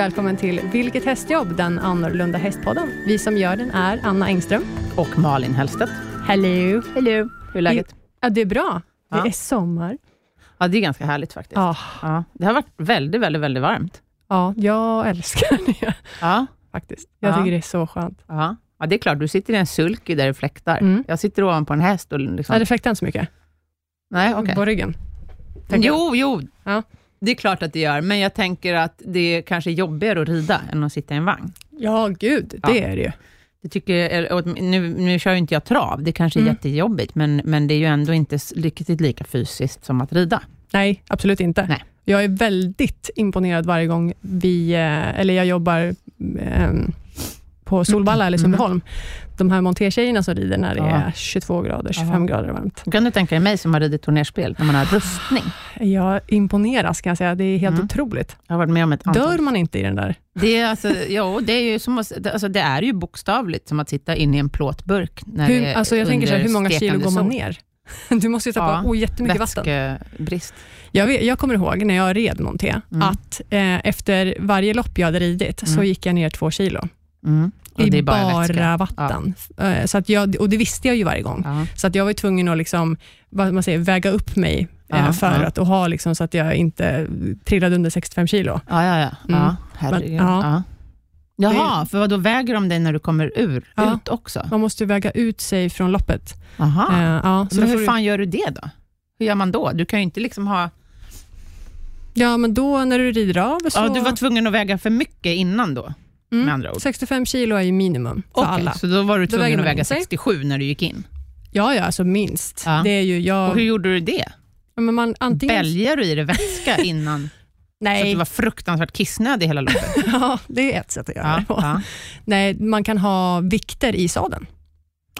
välkommen till Vilket hästjobb? Den annorlunda hästpodden. Vi som gör den är Anna Engström. Och Malin Hellstedt. Hello. Hello. Hur är läget? Ja, det är bra. Det Ja. är sommar. Ja, det är ganska härligt faktiskt. Ja, Ja, det har varit väldigt, väldigt, väldigt varmt. ja jag älskar det Ja, faktiskt. Jag Ja. tycker det är så skönt. ja. ja, det är klart. Du sitter i en sulky där det fläktar. Mm. Jag sitter ovanpå en häst och liksom... Ja, det fläktar inte så mycket Nej, okej. på ryggen. jag. Jo, jo. Ja. Det är klart att det gör, men jag tänker att det är kanske jobbigare att rida än att sitta i en vagn. Ja, gud, det Ja. är det ju. Det tycker, nu, nu kör ju inte jag trav, det kanske är Mm. jättejobbigt, men, men det är ju ändå inte riktigt lika fysiskt som att rida. Nej, absolut inte. Nej. Jag är väldigt imponerad varje gång vi, eh, eller jag jobbar eh, på Solvalla eller Mm. Sundbyholm. De här montertjejerna som rider när det Ja. är 22 grader, 25 Ja. grader varmt. Kan du tänka dig mig som har ridit turnerspel, när man har rustning? Jag imponeras kan jag säga. Det är helt Mm. otroligt. Jag har varit med om ett antal Dör man inte i den där? Det är, alltså, jo, det är ju som att, alltså, det är ju bokstavligt som att sitta inne i en plåtburk. När det Hur, är alltså jag tänker så här, hur många kilo går man ner? Du måste ju tappa Ja, oh, jättemycket vatten. Jag, vet, jag kommer ihåg när jag red monté, Mm. att eh, efter varje lopp jag hade ridit, så Mm. gick jag ner två kilo. Mm. Det är bara, bara, vatten. Eh, Så att jag, och det visste jag ju varje gång. Ja. Så att jag var tvungen att liksom, vad man säger, väga upp mig eh, Ja, för ja. att och ha liksom, så att jag inte trillade under 65 kilo. Ja, ja, ja. Mm. ja herregud. Men, ja. ja. Jaha, för vad då väger de dig när du kommer ur, Ja. ut också? Man måste väga ut sig från loppet. Aha. Eh, ja, så Men hur du- fan gör du det då? Hur gör man då? Du kan ju inte liksom ha... ja, men då när du rider av så... Ja, du var tvungen att väga för mycket innan då, Mm. med andra ord. 65 kilo är ju minimum för Okej, alla. så då var du tvungen att väga in sig. 67 när du gick in? Ja, ja, alltså minst. Ja. Det är ju jag... Och hur gjorde du det? Ja, men man, antingen... Bälgar du i dig vätska innan? Så att Nej, du var fruktansvärt kissnödig hela loppet? ja, det är ett sätt att göra Ja, det på. ja. Nej, man kan ha vikter i sadeln.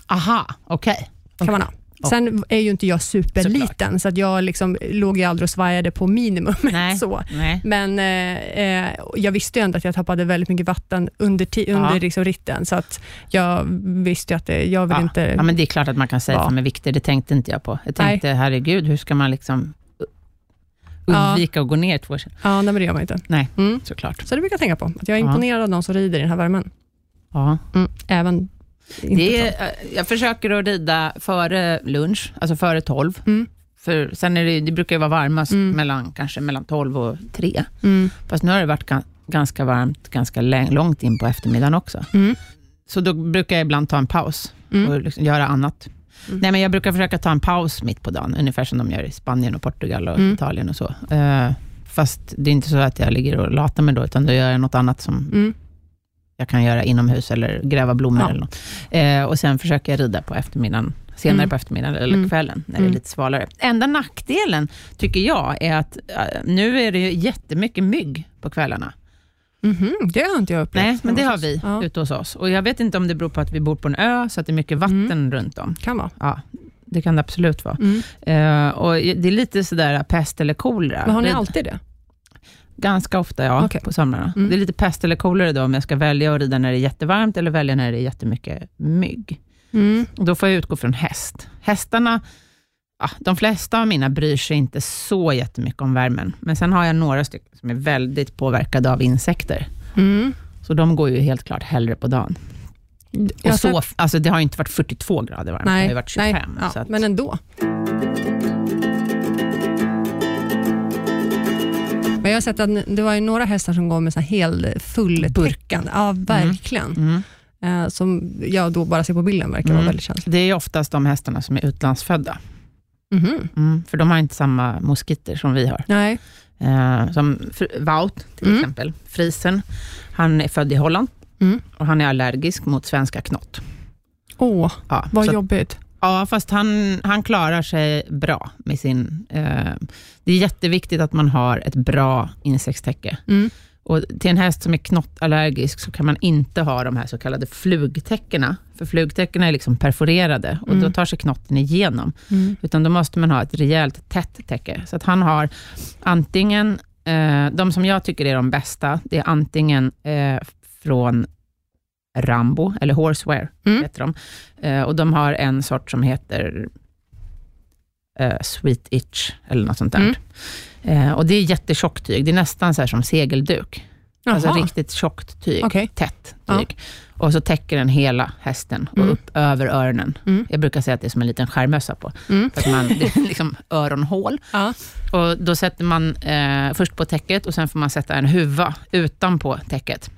Aha, okej. Kan man ha. Sen är ju inte jag superliten, så att jag liksom låg ju aldrig och svajade på minimum. Nej. så. Nej. Men eh, eh, jag visste ju ändå att jag tappade väldigt mycket vatten under, ti- under Ja. liksom ritten, så att jag visste ju att det, jag vill Ja. inte... ja, men det är klart att man kan säga Ja. med vikter, det tänkte inte jag på. Jag Nej. tänkte, herregud, hur ska man liksom undvika att gå ner två kilo? Ja, nej, men det gör man inte. Nej, Mm. såklart. Så det brukar jag tänka på, att jag är Ja. imponerad av de som rider i den här värmen. Ja. Mm. Även Det är, eh, jag försöker att rida före lunch, alltså före 12. Mm. För sen är det, det brukar ju vara varmast Mm. mellan, kanske mellan 12 och 3. Mm. Fast nu har det varit ga- ganska varmt ganska långt in på eftermiddagen också. Mm. Så då brukar jag ibland ta en paus Mm. och liksom göra annat. Mm. Nej, men jag brukar försöka ta en paus mitt på dagen, ungefär som de gör i Spanien, och Portugal och Mm. Italien och så. Eh, fast det är inte så att jag ligger och latar mig då, utan då gör jag något annat som. Jag kan göra inomhus eller gräva blommor Ja. eller något. Eh, och sen försöker jag rida på eftermiddagen, senare Mm. på eftermiddagen eller Mm. kvällen, när det Mm. är lite svalare. Enda nackdelen, tycker jag, är att eh, nu är det ju jättemycket mygg på kvällarna. Mhm, Det har inte jag upplevt. Nej, men det har vi Ja, ute hos oss. Och jag vet inte om det beror på att vi bor på en ö, så att det är mycket vatten Mm. runt om. kan vara. Ja, det kan det absolut vara. Mm. Eh, och det är lite sådär pest eller kolera. Men har ni alltid det? Ganska ofta, ja, Okej. på somrarna. Mm. Det är lite pest eller kolera då, om jag ska välja att rida när det är jättevarmt, eller välja när det är jättemycket mygg. Mm. Och då får jag utgå från häst. Hästarna, ja, de flesta av mina bryr sig inte så jättemycket om värmen, men sen har jag några stycken som är väldigt påverkade av insekter. Mm. Så de går ju helt klart hellre på dagen. Och så, alltså det har ju inte varit 42 grader varmt, det har Nej, ju varit 25. nej ja, att, men ändå. Men jag har sett att det var ju några hästar som går med så här hel fulltäckande. Ja, verkligen. mm. Eh, som jag då bara ser på bilden verkar vara Mm. väldigt känslig. Det är oftast de hästarna som är utlandsfödda, Mhm. mm. för de har inte samma moskiter som vi har. Nej. Eh, som Wout till Mm. exempel, frisen. Han är född i Holland Mm. och han är allergisk mot svenska knott. Åh, Ja, vad så jobbigt. Ja, fast han, han klarar sig bra med sin... Eh, det är jätteviktigt att man har ett bra insektstäcke. Mm. Och till en häst som är knottallergisk så kan man inte ha de här så kallade flugtäckena. För flugtäckena är liksom perforerade och Mm. då tar sig knotten igenom. Mm. Utan då måste man ha ett rejält tätt täcke. Så att han har antingen, eh, de som jag tycker är de bästa, det är antingen eh, från Rambo, eller Horsewear Mm. heter de. Eh, och de har en sort som heter eh, Sweet Itch, eller något sånt där. Mm. Eh, och det är jättetjockt tyg, det är nästan så här som segelduk. Alltså Jaha. riktigt tjockt tyg, Okej. tätt Ja. tyg. Och så täcker den hela hästen och Mm. upp över öronen. Mm. Jag brukar säga att det är som en liten skärmössa på, Mm. för att man, det är liksom öronhål. Ja. Och då sätter man eh, först på täcket och sen får man sätta en huva utanpå täcket.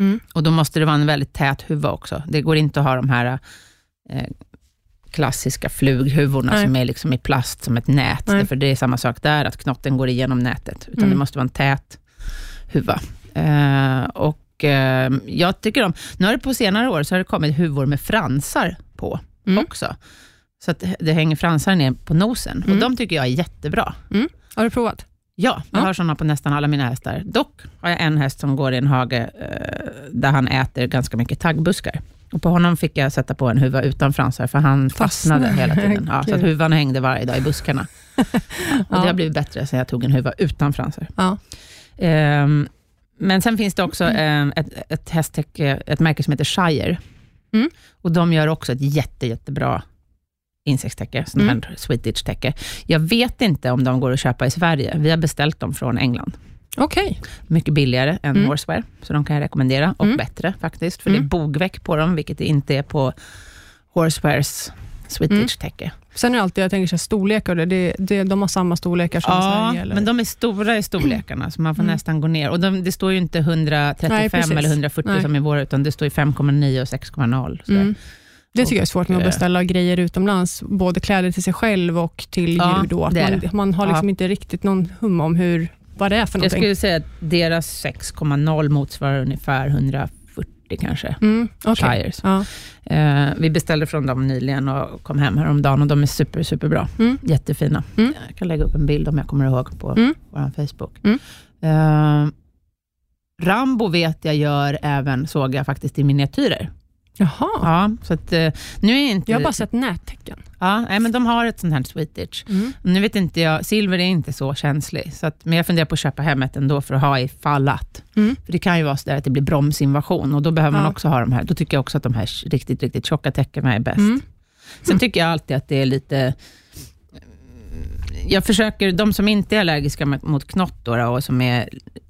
Mm. Och då måste det vara en väldigt tät huva också. Det går inte att ha de här eh, klassiska flughuvorna Nej. som är liksom i plast som ett nät. Nej. För det är samma sak där, att knotten går igenom nätet. Utan Mm. det måste vara en tät huva. Eh, och eh, jag tycker om, nu har det på senare år så har det kommit huvor med fransar på Mm. också. Så att det hänger fransar ner på nosen. Mm. Och de tycker jag är jättebra. Har du provat? Ja, jag Ja. har sådana på nästan alla mina hästar. Dock har jag en häst som går i en hage eh, där han äter ganska mycket taggbuskar. Och på honom fick jag sätta på en huva utan fransar, för han fastnade Fastnade. hela tiden. Ja, så att huvan hängde varje dag i buskarna. Och. Det har blivit bättre sen jag tog en huva utan fransar. Ja. Ehm, men sen finns det också ehm, ett, ett hästtäcke, ett märke som heter Shire. Mm. Och de gör också ett jätte, jättebra insektstäcke, sånt Mm. här Swedish-täcke. Jag vet inte om de går att köpa i Sverige. Vi har beställt dem från England. Okej. Mycket billigare än Mm. Horseware, så de kan jag rekommendera. Och Mm. bättre faktiskt, för Mm. det är bogväck på dem, vilket det inte är på Horsewares Swedish-täcke. Sen är det alltid, jag tänker så här, storlekar, det, det, det, de har samma storlekar som Ja, Sverige? Eller? men de är stora i storlekarna, så man får Mm. nästan gå ner. Och de, det står ju inte 135 Nej, eller 140 Nej. som i våra, utan det står ju 5,9 och 6,0. Det tycker jag är svårt med att eh, beställa grejer utomlands, både kläder till sig själv och till Ja, djur. Då, man, man har liksom Ja. inte riktigt någon hum om hur, vad det är för Jag någonting. skulle säga att deras 6,0 motsvarar ungefär 140 kanske. Mm. Shires. Ja. Eh, vi beställde från dem nyligen och kom hem häromdagen och de är super, superbra. Mm. Jättefina. Mm. Jag kan lägga upp en bild om jag kommer ihåg på Mm. vår Facebook. Mm. Eh, Rambo vet jag gör även, såg jag faktiskt, i miniatyrer. Jaha, Ja, så att, eh, nu är inte... jag har bara sett nättecken. ja, nej, men de har ett sånt här Swedish. Mm. Nu vet inte jag, silver är inte så känslig, så att, men jag funderar på att köpa hem ett ändå för att ha ifall att. Mm. För det kan ju vara så att det blir bromsinvasion och då behöver man Ja. också ha de här. Då tycker jag också att de här riktigt, riktigt tjocka täckena är bäst. Mm. Sen tycker jag alltid att det är lite... Jag försöker, de som inte är allergiska mot- knott då, och som är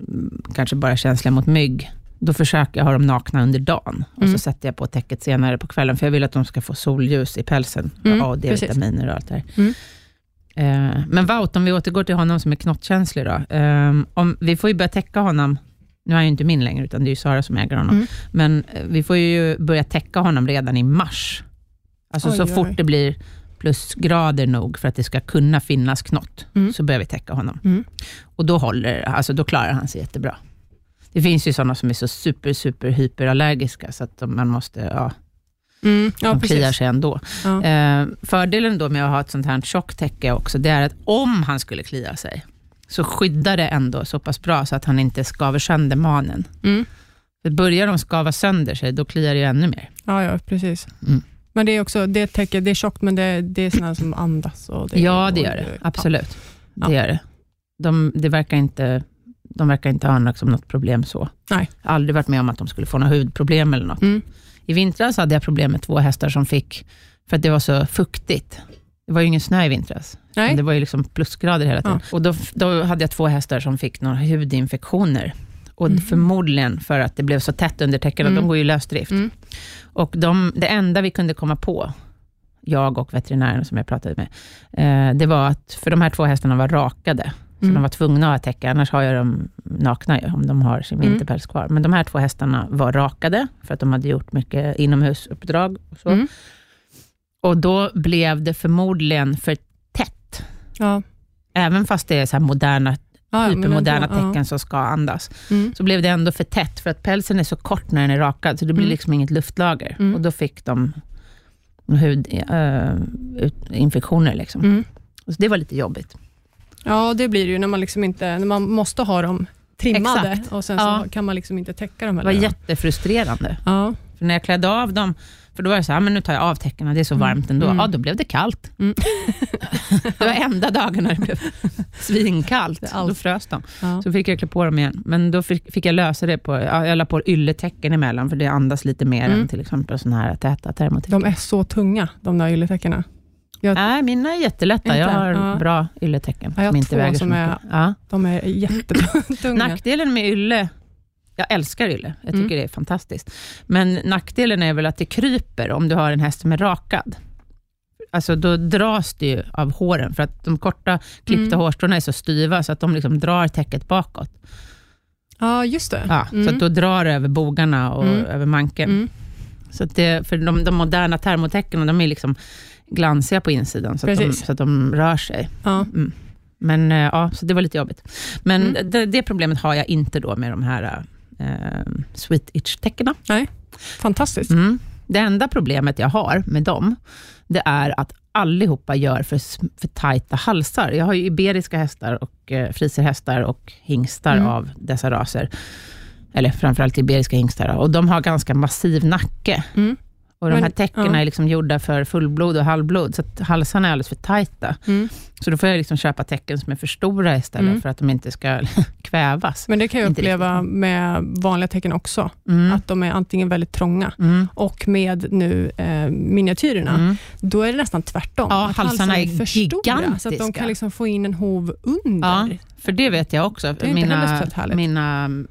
mm, kanske bara känsliga mot mygg, då försöker jag ha dem nakna under dagen och Mm. så sätter jag på täcket senare på kvällen, för jag vill att de ska få solljus i pälsen, Mm, A och D-vitaminer och allt det här. Mm. Eh, men Wout, om vi återgår till honom som är knottkänslig, då, eh, om, vi får ju börja täcka honom, nu är han ju inte min längre, utan det är ju Sara som äger honom, Mm. men eh, vi får ju börja täcka honom redan i mars. Alltså Oj, så oj. fort det blir plusgrader nog för att det ska kunna finnas knott, Mm. så börjar vi täcka honom. Mm. Och då, håller, alltså då klarar han sig jättebra. Det finns ju sådana som är så super, super hyperallergiska, så att man måste, ja, Mm. Ja, de kliar sig ändå. Ja. Eh, fördelen då med att ha ett sånt här tjockt täcke också, det är att om han skulle klia sig, så skyddar det ändå så pass bra så att han inte skaver sönder manen. Mm. För börjar de skava sönder sig, då kliar det ännu mer. Ja, ja, precis. Mm. Men det är också, det täcker, det är tjockt, men det, det är sådana som andas. Och det, ja, det gör det. Absolut. Ja. Det gör det. De, det verkar inte, de verkar inte ha liksom något problem så. Nej. Aldrig varit med om att de skulle få något hudproblem eller något. Mm. I vintras hade jag problem med två hästar som fick, för att det var så fuktigt. Det var ju ingen snö i vintras. Det var ju liksom plusgrader hela tiden. Och då, då hade jag två hästar som fick några hudinfektioner. Och Mhm. förmodligen för att det blev så tätt under täckena, Mm. de går ju lösdrift. Mm. Och de, det enda vi kunde komma på, jag och veterinären som jag pratade med, eh, det var att, för de här två hästarna var rakade, så Mm. de var tvungna att ha täcke, annars har jag dem nakna ju, om de har sin Mm. vinterpäls kvar. Men de här två hästarna var rakade, för att de hade gjort mycket inomhusuppdrag. Och, så. Mm. och då blev det förmodligen för tätt, Ja. även fast det är så moderna, men hypermoderna ändå, ja. tecken som ska andas, Mm. så blev det ändå för tätt, för att pälsen är så kort när den är rakad, så det blir Mm. liksom inget luftlager. Mm. Och då fick de hudinfektioner. liksom. Mm. Så det var lite jobbigt. Ja, det blir det ju när man, liksom inte, när man måste ha dem trimmade Exakt. och sen Ja. så kan man liksom inte täcka dem Det var jättefrustrerande. Ja. För när jag klädde av dem, för då var det så här, men nu tar jag av täckena, det är så Mm. varmt ändå. Mm. Ja, då blev det kallt. Mm. det var enda dagarna det blev svinkallt. Det. Då frös de. Ja. Så fick jag klä på dem igen. Men då fick, fick jag lösa det på, ja, jag la på ylletäcken emellan, för det andas lite mer Mm. än till exempel sådana här täta termotäcken. De är så tunga, de där ylletäckena. Jag, Nej, mina är jättelätta. Jag Inte? har Ja. bra ylletäcken Ja, jag har som inte väger som är-. Ja. de är jättetunga. Nackdelen med ylle Jag älskar ylle. Jag Mm. tycker det är fantastiskt. Men nackdelen är väl att det kryper om du har en häst som är rakad. Alltså då dras det ju av håren, för att de korta klippta Mm. hårstråna är så styva, så att de liksom drar täcket bakåt. Ja, just det. Ja, Mm. Så att då drar det över bogarna och Mm. över manken. Mm. Så att det, för de, de moderna termotäckena, de är liksom glansiga på insidan, så att, de, så att de rör sig. Ja. Men eh, ja, så det var lite jobbigt. Men Mm. det, det problemet har jag inte då med de här eh, sweet itch-täckena. Fantastiskt. Mm. Det enda problemet jag har med dem, det är att allihopa gör för, för tajta halsar. Jag har ju iberiska hästar, och eh, friserhästar och hingstar Mm. av dessa raser. Eller framförallt iberiska hingstar. Och de har ganska massiv nacke. Mm. Och de Men- här täckena ja. är liksom gjorda för fullblod och halvblod, så att halsarna är alldeles för tajta. Mm. Så då får jag liksom köpa täcken som är för stora istället, Mm. för att de inte ska kvävas. Men det kan jag Inte uppleva med vanliga tecken också, Mm. att de är antingen väldigt trånga Mm. och med nu eh, miniatyrerna, Mm. då är det nästan tvärtom. Ja, Att halsarna är för stora, så att de gigantiska. kan liksom få in en hov under. Ja, för det vet jag också. Det är inte heller mina, mina,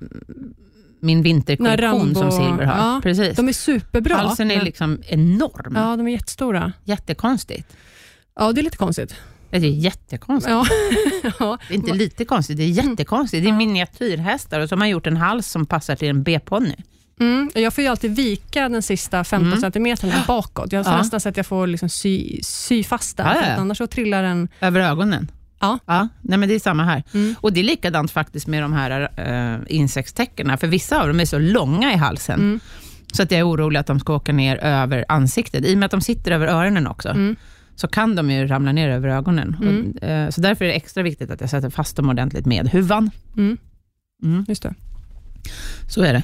min vinterkollektion som Silver har. ja, Precis. De är superbra. Halsen är men- liksom enorm. Ja, de är jättestora. Jättekonstigt. Ja, det är lite konstigt. Det är jättekonstigt. Ja. ja. Det är inte lite konstigt, det är jättekonstigt. Det är miniatyrhästar och så har man gjort en hals som passar till en B-ponny. Mm. Jag får ju alltid vika den sista 15 Mm. centimeterna bakåt. Jag får Ja. nästan så att jag får liksom sy, sy fast den, Ja, ja, annars så trillar den... Över ögonen. Ja. ja. Nej, men det är samma här. Mm. Och det är likadant faktiskt med de här äh, insektstäckena, för vissa av dem är så långa i halsen, Mm. så att jag är orolig att de ska åka ner över ansiktet. I och med att de sitter över öronen också, Mm. så kan de ju ramla ner över ögonen. Och, eh, så därför är det extra viktigt att jag sätter fast dem ordentligt med huvan. Mm. Mm. Just det. Så är det.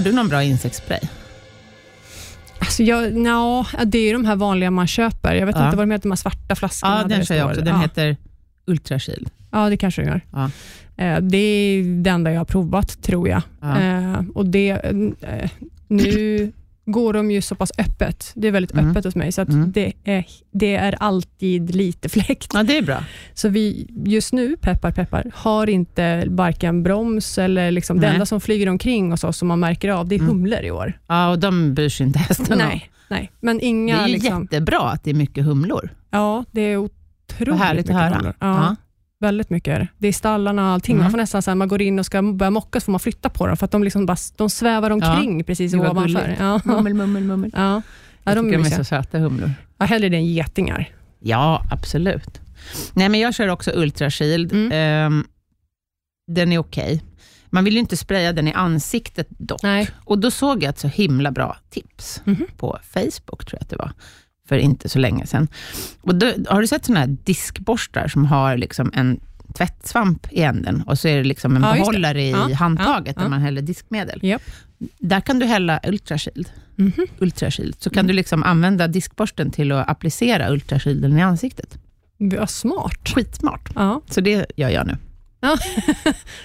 Har du någon bra insektsspray? Alltså jag, nja, det är de här vanliga man köper. Jag vet Ja. inte vad de heter, de här svarta flaskorna. Ja, den kör jag också. Den ja. heter Ultrashield. Ja, det kanske den gör. Ja. Eh, Det är det enda jag har provat, tror jag. Ja. Eh, och det, eh, nu går de ju så pass öppet. Det är väldigt Mm. öppet hos mig, så Mm. det, är, det är alltid lite fläkt. ja, det är bra. Så vi just nu, peppar peppar, har inte varken broms eller liksom det Nej. enda som flyger omkring hos oss som man märker av, det är Mm. humlor i år. Ja, och de bryr sig inte hästen om. Nej, nej, men Det inga... är ju liksom, jättebra att det är mycket humlor. ja, det är otroligt mycket humlor. Ja, Ja. Väldigt mycket det. Är stallarna och allting. Mm. Man får nästan, så här, man går in och ska börja mocka, så får man flytta på dem, för att de, liksom bara, de svävar omkring precis Gud, vad ovanför. Ja. Mummel, mummel, mummel. Ja. Ja, Jag de tycker är de är så söta humlor. Ja, hellre det än getingar. Ja, absolut. Nej, men jag kör också Ultrashield. Mm. Ehm, den är okej. Man vill ju inte spraya den i ansiktet dock. Nej. Och då såg jag ett så himla bra tips Mhm. på Facebook, tror jag att det var, för inte så länge sedan. Och då, har du sett sådana här diskborstar som har liksom en tvättsvamp i änden och så är det liksom en Ja, behållare i Ja, handtaget ja, där ja. man häller diskmedel. Japp. Där kan du hälla Ultrashield. Mhm. Ultrashield. Så Mm. kan du liksom använda diskborsten till att applicera Ultrashielden i ansiktet. Vad smart. Skitsmart. Ja, Så det gör jag nu.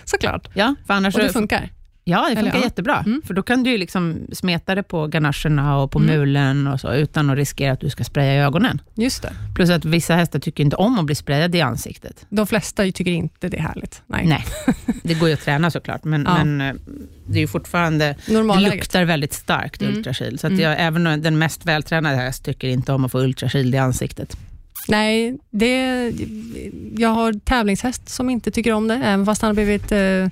såklart. Ja, för annars Och det funkar. Ja, det funkar ja. jättebra. Mm. För då kan du liksom smeta det på ganacherna och på Mm. mulen och så, utan att riskera att du ska spraya i ögonen. Just det. Plus att vissa hästar tycker inte om att bli sprayade i ansiktet. De flesta tycker inte det är härligt. Nej. Nej, det går ju att träna såklart, men, Ja. men eh, det är ju fortfarande, det Normalläget. luktar väldigt starkt Mm. ultrashield. Så att Mm. jag, även den mest vältränade häst tycker inte om att få ultrashield i ansiktet. Nej, det, jag har tävlingshäst som inte tycker om det, även fast han har blivit eh,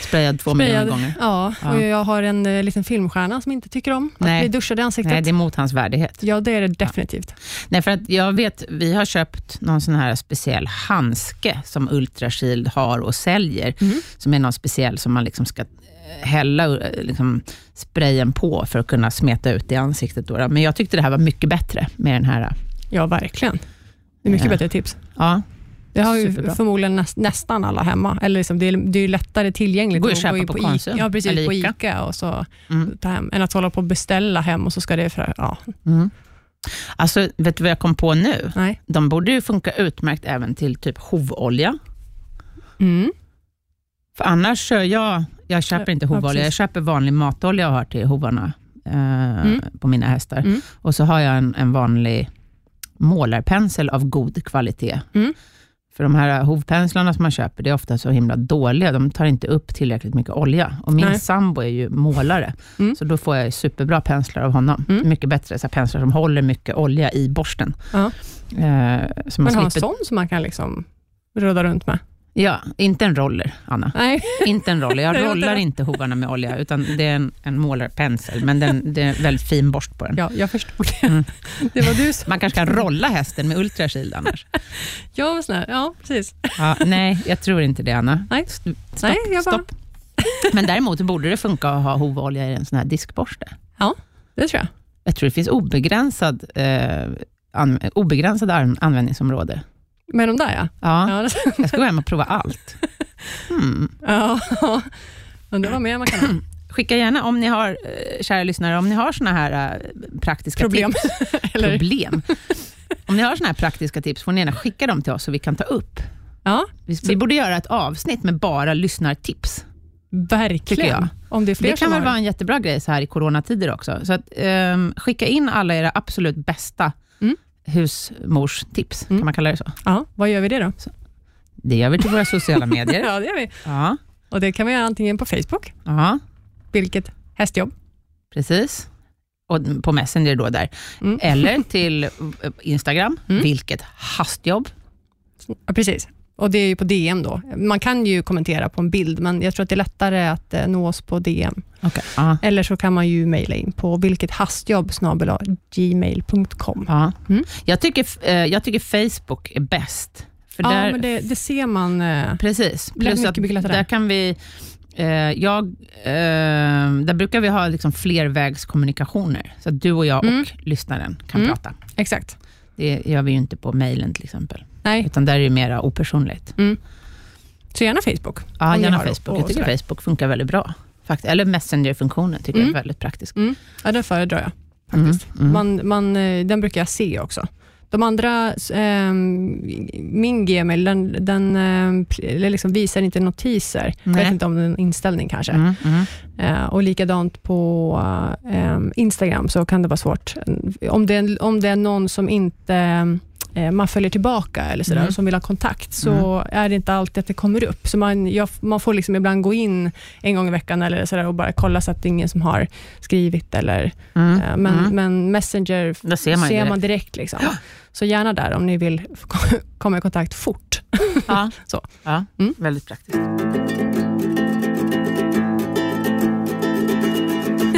Sprayad två miljoner gånger. Ja, Ja. och jag har en eh, liten filmstjärna som inte tycker om Nej. att bli duschad i ansiktet. Nej, det är mot hans värdighet. Ja, det är det definitivt. Nej, för att jag vet, vi har köpt någon sån här speciell handske som Ultrashield har och säljer, Mhm. som är någon speciell som man liksom ska eh, hälla eh, liksom, sprayen på för att kunna smeta ut i ansiktet. Då. då. Men jag tyckte det här var mycket bättre med den här. Ja, verkligen. Det är mycket Ja. bättre tips. Ja, Det har ju Superbra. förmodligen näst, nästan alla hemma. Eller liksom, det, är, det är ju lättare tillgängligt. Det går ju att köpa gå in på Ica- Konsum Ja, precis. eller På Ica. Ica och så mm. ta hem. Än att hålla på och beställa hem och så ska det... För, ja, Mm. Alltså, vet du vad jag kom på nu? nej. De borde ju funka utmärkt även till typ hovolja. Mm. För annars kör jag jag köper inte Ja, hovolja. jag precis. köper vanlig matolja och har till hovarna eh, på mina hästar. Mm. Och så har jag en, en vanlig målarpensel av god kvalitet. Mm. För de här hovpenslarna som man köper, det är ofta så himla dåliga. De tar inte upp tillräckligt mycket olja. Och min Nej. sambo är ju målare, Mm. så då får jag superbra penslar av honom. Mm. Mycket bättre så penslar som håller mycket olja i borsten. Ja. Eh, så man Men ha en slipper, sån som man kan liksom rudda runt med. Ja, inte en roller, Anna. Nej, Inte en roller. Jag rollar inte hovarna med olja, utan det är en, en målarpensel, men den, det är en väldigt fin borst på den. ja, jag förstod det. Mm. Det var du som... Man kanske kan rolla hästen med ultrakyl annars. Sån här, ja precis. Ja, nej, jag tror inte det, Anna. Nej. Stopp, Nej, jag bara- stopp. Men däremot borde det funka att ha hovolja i en sån här diskborste. Det tror jag. Jag tror det finns obegränsad, eh, an, obegränsad an, användningsområde. Med de där ja. Ja, Ja, jag ska gå hem och prova allt. Hmm. ja. Undrar vad mer man kan ha. Skicka gärna, om ni har, eh, kära lyssnare, om ni har såna här eh, praktiska Problem. tips. Problem. Om ni har såna här praktiska tips, får ni gärna skicka dem till oss, så vi kan ta upp. ja, Vi, vi borde göra ett avsnitt med bara lyssnartips. Verkligen. Om det är fler Det kan väl har vara en jättebra grej så här i coronatider också. Så att, ehm, skicka in alla era absolut bästa Mm. Husmorstips, Mm. kan man kalla det så? Ja, vad gör vi det då? Det gör vi till våra sociala medier. Ja, det gör vi. Ja, Och det kan vi göra antingen på Facebook, ja vilket hästjobb. precis. Och på Messenger då där. Mm. Eller till eh, Instagram, Mm. vilket hastjobb. Ja, precis. Och det är ju på DM då. Man kan ju kommentera på en bild, men jag tror att det är lättare att eh, nå oss på DM. Okay. Ja, Eller så kan man ju mejla in på vilket hastjobb gmail.com. ja. Mm. Jag, tycker, eh, jag tycker Facebook är bäst. För Ja, där, men det, det ser man. eh, Precis. Plus att där kan vi... Eh, jag, där brukar vi ha liksom flervägskommunikationer, så att du och jag Mm. och lyssnaren kan Mm. prata. Exakt. Det gör vi ju inte på mejlen till exempel, Nej, utan där är det mera opersonligt. så gärna Facebook. Ja, gärna Facebook. Jag tycker. Facebook funkar väldigt bra. Fakt- Eller Messenger-funktionen tycker jag Mm. är väldigt praktisk. Mm. Ja, den föredrar jag faktiskt. Mm. Mm. Man, man, eh, den brukar jag se också. De andra, eh, min Gmail, den, den eh, liksom visar inte notiser. Jag Nej. vet inte om det är en inställning kanske. Mm. Mm. Eh, och likadant på eh, Instagram så kan det vara svårt. Om det, är- om det är någon som inte eh, man följer tillbaka eller sådär, Mm. som vill ha kontakt, så är det inte alltid att det kommer upp. Så man, jag, man får liksom ibland gå in en gång i veckan eller sådär och bara kolla så att det är ingen som har skrivit. Eller, Mm. eh, men, Mm. men Messenger Där ser man, ser direkt. man direkt. Liksom. Så gärna där om ni vill komma i kontakt fort. Ja. Så. Ja. Mm. Väldigt praktiskt.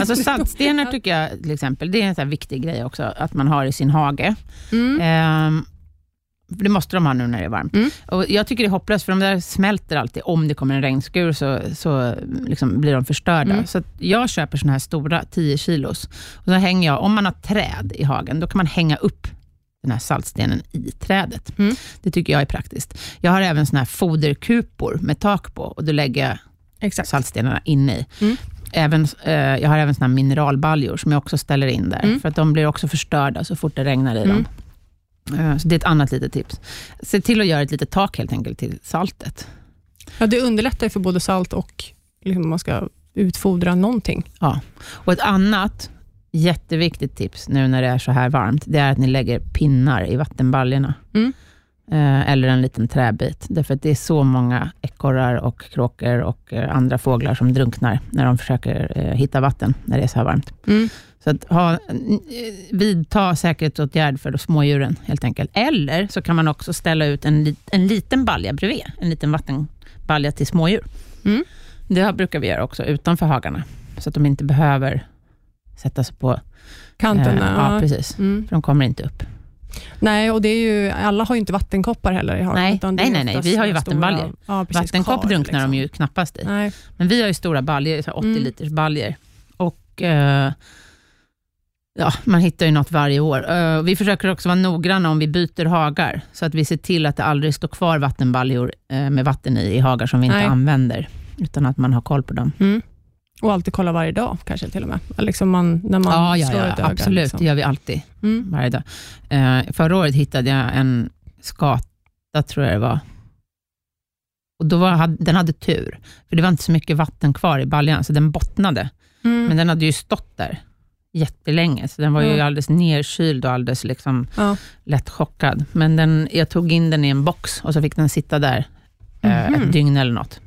Alltså saltstenar tycker jag till exempel, det är en sån viktig grej också, att man har i sin hage. Mm. Ehm, det måste de ha nu när det är varmt. Mm. Och jag tycker det är hopplöst, för de där smälter alltid. Om det kommer en regnskur så, så liksom blir de förstörda. Mm. Så jag köper såna här stora 10 kilos. Och så hänger jag, om man har träd i hagen, då kan man hänga upp den här saltstenen i trädet. Mm. Det tycker jag är praktiskt. Jag har även såna här foderkupor med tak på och då lägger jag Exakt. saltstenarna inne i. Mm. Även, eh, jag har även såna mineralbaljor som jag också ställer in där, Mm. för att de blir också förstörda så fort det regnar i dem. Eh, Så det är ett annat litet tips. Se till att göra ett litet tak helt enkelt till saltet. Ja, det underlättar för både salt och liksom, om man ska utfodra någonting. Och ett annat jätteviktigt tips nu när det är så här varmt, det är att ni lägger pinnar i vattenbaljorna. Mm. Eh, eller en liten träbit. Därför att det är så många ekorrar och kråkor och eh, andra fåglar som drunknar när de försöker eh, hitta vatten när det är så här varmt. Mm. Så att ha, vidta säkerhetsåtgärd för smådjuren helt enkelt. Eller så kan man också ställa ut en, en liten balja bredvid, en liten vattenbalja till smådjur. Mm. Det brukar vi göra också utanför hagarna, så att de inte behöver sätta sig på... Kanterna. eh, ja, precis. Mm. För de kommer inte upp. Nej, och det är ju, alla har ju inte vattenkoppar heller i hagen. Nej, nej, nej, nej. Vi har ju vattenbaljor. Ja, Vattenkopp drunknar liksom. de ju knappast i. Nej. Men vi har ju stora baljor, så här 80 Mm. liters baljor. Och eh, ja, man hittar ju något varje år. Eh, vi försöker också vara noggranna om vi byter hagar, så att vi ser till att det aldrig står kvar vattenbaljor eh, med vatten i, i hagar som vi inte Nej. använder, utan att man har koll på dem. Mm. Och alltid kolla varje dag kanske till och med. Liksom man, när man ja, ja, slår ja ett öga. absolut. Liksom. Det gör vi alltid, Mm. varje dag. Eh, förra året hittade jag en skata, tror jag det var, Och då var, den hade tur, för det var inte så mycket vatten kvar i baljan, så den bottnade. Mm. Men den hade ju stått där jättelänge, så den var ju Mm. alldeles nerkyld och alldeles liksom Ja. lätt chockad. Men den, jag tog in den i en box och så fick den sitta där eh, Mhm. ett dygn eller något.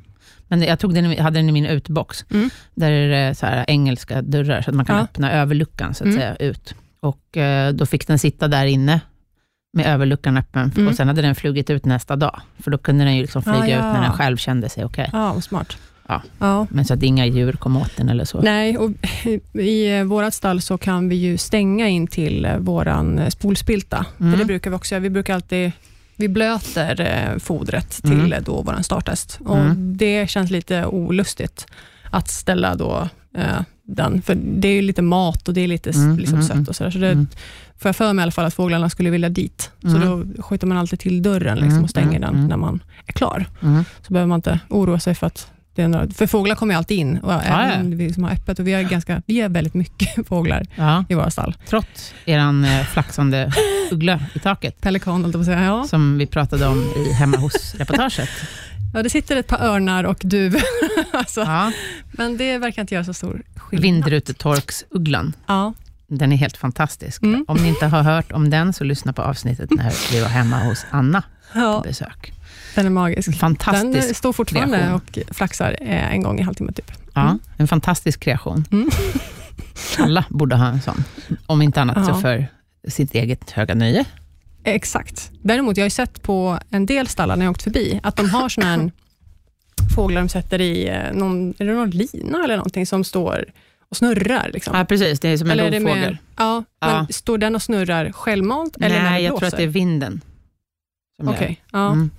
Men jag tog den, hade den i min utbox, Mm. där är det så här engelska dörrar, så att man kan Ja. öppna överluckan så att Mm. säga, ut. Och eh, Då fick den sitta där inne med överluckan öppen, Mm. och sen hade den flugit ut nästa dag, för då kunde den ju liksom flyga Ah, ja. ut när den själv kände sig okej. ja, vad smart. Ja. Ja. Men så att inga djur kom åt den eller så. Nej, och i eh, vårt stall så kan vi ju stänga in till eh, eh, spolspilta. Mm. För det brukar vi också göra. Vi brukar alltid vi blöter eh, fodret till Mm. eh, då våran starthäst. Och Mm. Det känns lite olustigt att ställa då eh, den, för det är ju lite mat och det är lite Mm, liksom mm, sött och sådär. Så det Mm. får jag för mig i alla fall att fåglarna skulle vilja dit. Så Mm. då skjuter man alltid till dörren liksom, Mm, och stänger mm, den mm. när man är klar. Mm. Så behöver man inte oroa sig för att för fåglar kommer ju alltid in, och ja. vi som har öppet. Och vi, har ganska, vi har väldigt mycket fåglar Ja, i våra stall. trots eran eh, flaxande uggla i taket, Pelikan, höll säga. Ja. som vi pratade om i hemma hos-reportaget. ja, det sitter ett par örnar och duvor. alltså, Ja. Men det verkar inte göra så stor skillnad. Vindrutetorksugglan. Ja. Den är helt fantastisk. Mm. Om ni inte har hört om den, så lyssna på avsnittet när vi var hemma hos Anna på besök. Den är magisk. Fantastisk, Den står fortfarande kreation. och flaxar eh, en gång i halvtimme typ. ja, en fantastisk kreation. Mm. Alla borde ha en sån. Om inte annat så Ja. för sitt eget höga nöje. Exakt. Däremot, jag har ju sett på en del stallar när jag åkt förbi, att de har såna här fåglar de sätter i eh, någon, är det någon lina eller någonting som står och snurrar. Liksom. Ja, precis. Det är som en eller rovfågel. med, ja, Ja. Men står den och snurrar självmant eller när Nej, det jag blåser? tror att det är vinden. Okej, det. ja. Mm.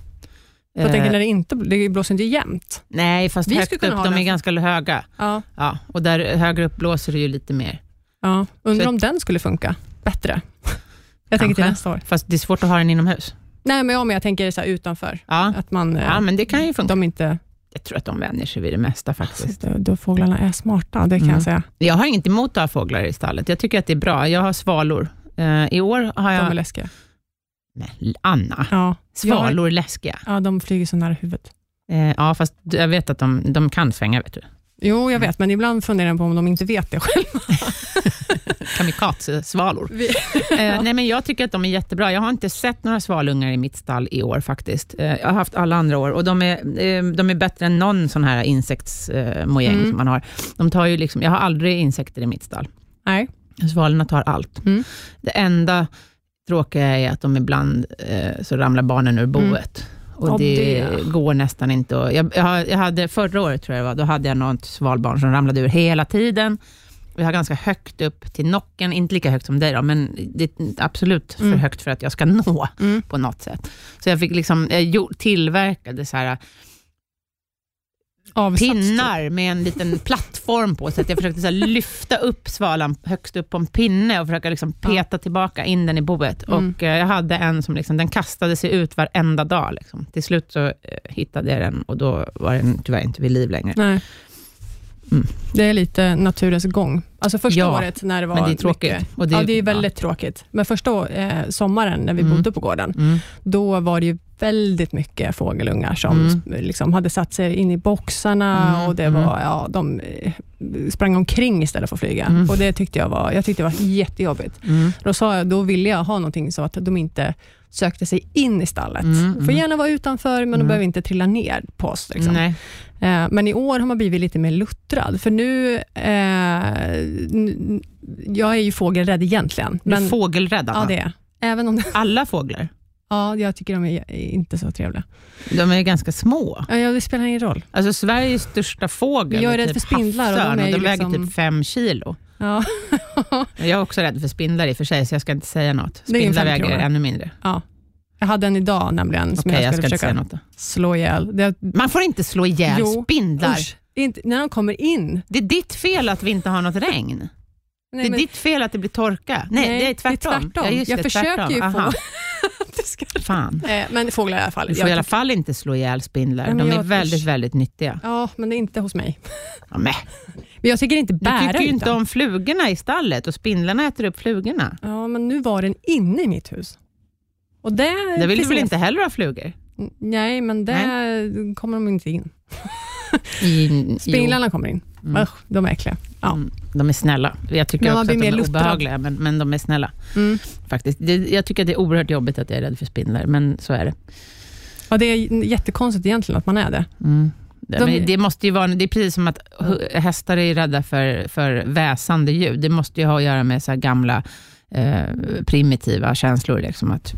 Jag tänker Eh, när det inte det blåser inte jämnt. Nej, fast Vi högt upp, de är ganska höga. Ja, Ja, och där högre upp blåser det ju lite mer. ja. Undrar Så- om den skulle funka bättre. Jag tänker till nästa år. Fast det är svårt att ha den inomhus. Nej, men, ja, men jag tänker så utanför. Ja, Att man, eh, ja men det kan ju funka. de inte, Jag tror att de vänjer sig vid det mesta faktiskt. då, då fåglarna är smarta, det kan Mm. jag säga. Jag har inget emot att ha fåglar i stallet. Jag tycker att det är bra. Jag har svalor. Eh, I år har De är jag... läskiga. Nej, Anna, Ja, svalor är läskiga. ja, de flyger så nära huvudet. Eh, ja, fast jag vet att de, de kan svänga, vet du. Jo, jag vet, men ibland funderar jag på om de inte vet det själva. Kamikaze-svalor. Eh, nej, men jag tycker att de är jättebra. Jag har inte sett några svalungar i mitt stall i år faktiskt. Eh, jag har haft alla andra år och de är, eh, de är bättre än någon sån här insektsmojäng Mm. som man har. De tar ju liksom, jag har aldrig insekter i mitt stall. Nej. Svalorna tar allt. Mm. Det enda tråkiga är att de ibland eh, så ramlar barnen ur boet. Och Ja, det, det. går nästan inte. att- Jag, jag, hade, förra året tror jag det var, då hade jag något svalbarn som ramlade ur hela tiden. Jag har ganska högt upp till nocken, inte lika högt som dig då, men det är absolut för Mm. högt för att jag ska nå Mm. på något sätt. Så jag fick liksom, jag tillverkade så här Avsats, pinnar med en liten plattform på, så att jag försökte så lyfta upp svalan högst upp på en pinne och försöka liksom peta tillbaka in den i boet. Mm. Och eh, jag hade en som liksom, den kastade sig ut varenda dag. Liksom. Till slut så eh, hittade jag den och då var den tyvärr inte vid liv längre. Nej. Mm. Det är lite naturens gång. Alltså första Ja, året när det var Men det är tråkigt. mycket, Och ja, det är väldigt tråkigt. Men första eh, sommaren när vi Mm. bodde på gården, Mm. då var det ju väldigt mycket fågelungar som Mm. liksom hade satt sig in i boxarna Mm, och det mm. var, ja, de eh, sprang omkring istället för att flyga. Och det tyckte jag var, jag tyckte det var jättejobbigt. Då, sa jag, då ville jag ha någonting så att de inte sökte sig in i stallet. Mm, Får mm. gärna vara utanför, men de Mm. behöver inte trilla ner på oss. Liksom. Eh, Men i år har man blivit lite mer luttrad, för nu... Eh, jag är ju fågelrädd egentligen. Du är Men, fågelrädd, Anna. ja, det är Även om det, Alla fåglar. ja, jag tycker de är inte så trevliga. De är ganska små. Ja, det spelar ingen roll. Alltså Sveriges största fågel Jag är rädd typ för spindlar och de och de väger liksom- typ fem kilo. Ja. Jag är också rädd för spindlar i och för sig, så jag ska inte säga något. Det är Spindlar väger kronor. ännu mindre. ja. Jag hade en idag nämligen, som Okej, jag jag ska skulle inte säga försöka slå ihjäl. Det, Man får inte slå ihjäl Jo, spindlar. usch, inte, när de kommer in. Det är ditt fel att vi inte har något regn. Nej, det är men- ditt fel att det blir torka. Nej, det är tvärtom. tvärtom. Ja, jag det, försöker tvärtom. ju få... Aha. det ska... Fan. eh, men fåglar i alla fall. Du får Jag i alla fall inte slå ihjäl spindlar. Nej, De är väldigt, usch. väldigt nyttiga. Ja, men det är inte hos mig. Ja, men. Men jag tycker inte Du bära tycker ju inte om flugorna i stallet och spindlarna äter upp flugorna. Ja, men nu var den inne i mitt hus. Och det Det vill du väl inte heller ha flugor? Nej, men det kommer de inte in. I, jo. Spindlarna kommer in. Mm. Usch, de är äckliga. Ja. Mm, De är snälla. Jag tycker också att de är luttrad. obehagliga, men, men de är snälla. Mm. faktiskt. Det, jag tycker att det är oerhört jobbigt att jag är rädd för spindlar, men så är det. Ja, det är jättekonstigt egentligen att man är det. Mm. Det, De- det, måste ju vara, det är precis som att hästar är rädda för, för väsande ljud. Det måste ju ha att göra med så gamla eh, primitiva känslor. Liksom att,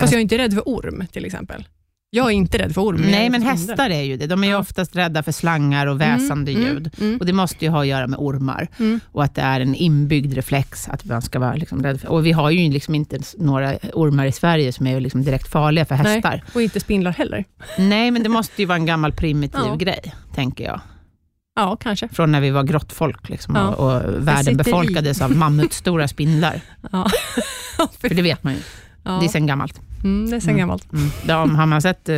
Fast jag är inte rädd för orm, till exempel. Jag är inte rädd för orm. Nej, men hästar är ju det. De är ju Ja. oftast rädda för slangar och väsande Mm, ljud. Mm, Och Det måste ju ha att göra med ormar mm. och att det är en inbyggd reflex att man ska vara liksom rädd för. Och vi har ju liksom inte några ormar i Sverige som är liksom direkt farliga för Nej, hästar. och inte spindlar heller. Nej, men det måste ju vara en gammal primitiv Ja. grej, tänker jag. Ja, kanske. Från när vi var grottfolk liksom, Ja. och, och världen i. befolkades av mammutstora spindlar. Ja. För det vet man ju. ja. Det är sen gammalt. Mm, det är sen Mm. gammalt. Mm. Ja, har man sett eh,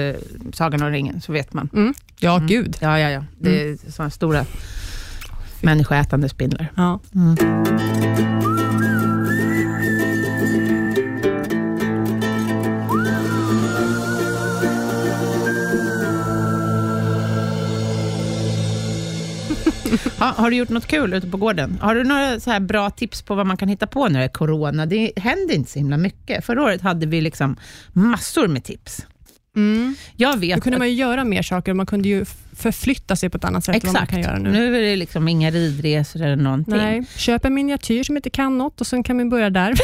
Sagan om ringen så vet man. Mm. Ja, Mm. gud. Ja, ja, ja. Det är sådana stora människoätande spindlar. Ja. Ha, har du gjort något kul ute på gården? Har du några så här bra tips på vad man kan hitta på när det är corona? Det händer inte så himla mycket. Förra året hade vi liksom massor med tips. Mm. Jag Då vet kunde att man ju göra mer saker. Man kunde ju förflytta sig på ett annat sätt än vad man Exakt. kan göra nu. Nu är det liksom inga ridresor eller någonting. Nej. Köp en miniatyr som inte kan något och sen kan vi börja där.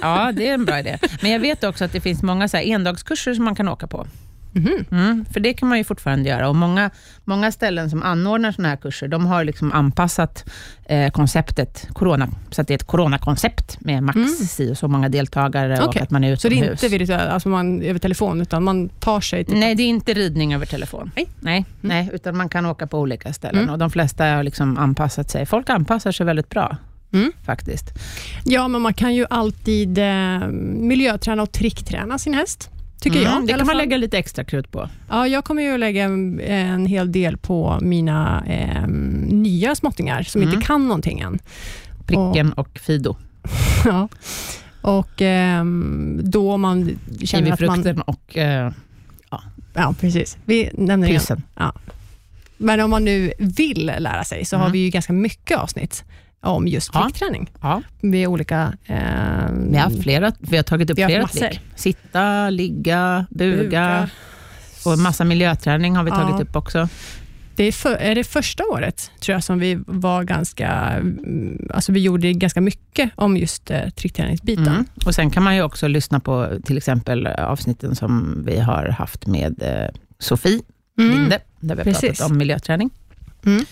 Ja, det är en bra idé. Men jag vet också att det finns många så endagskurser som man kan åka på. Mhm. Mm, för det kan man ju fortfarande göra. Och många, många ställen som anordnar sådana här kurser, de har liksom anpassat eh, konceptet corona, så att det är ett coronakoncept med max Mm. si och så många deltagare och Okej. att man är Så det är utomhus. inte virtuellt, alltså man, över telefon, utan man tar sig till... Nej, det är inte ridning över telefon. Nej. Nej, nej utan man kan åka på olika ställen. Mm. Och De flesta har liksom anpassat sig. Folk anpassar sig väldigt bra, Mm. faktiskt. Ja, men man kan ju alltid eh, miljöträna och trickträna sin häst. Tycker Mm, jag. Det kan man lägga lite extra krut på. Ja, jag kommer ju att lägga en, en hel del på mina eh, nya småttingar som Mm. inte kan någonting än. Pricken och Fido. Ja. Och ehm, då man känner att man... Kiwifrukten och eh, Ja, precis. Vi nämner igen. pyssen. Men om man nu vill lära sig, så har Mm. vi ju ganska mycket avsnitt om just Ja. trickträning. Ja, Med olika... ehm, vi har, flera, vi har tagit upp Vi har flera trick. Sitta, ligga, buga, buga. och massa miljöträning har vi tagit Ja. upp också. Det är, för, är det första året, tror jag, som vi var ganska... mm, Alltså vi gjorde ganska mycket om just eh, trickträningsbiten. Mm. Och Sen kan man ju också lyssna på till exempel avsnitten som vi har haft med eh, Sofie Mm. Linde, där vi har Precis. pratat om miljöträning. Mm.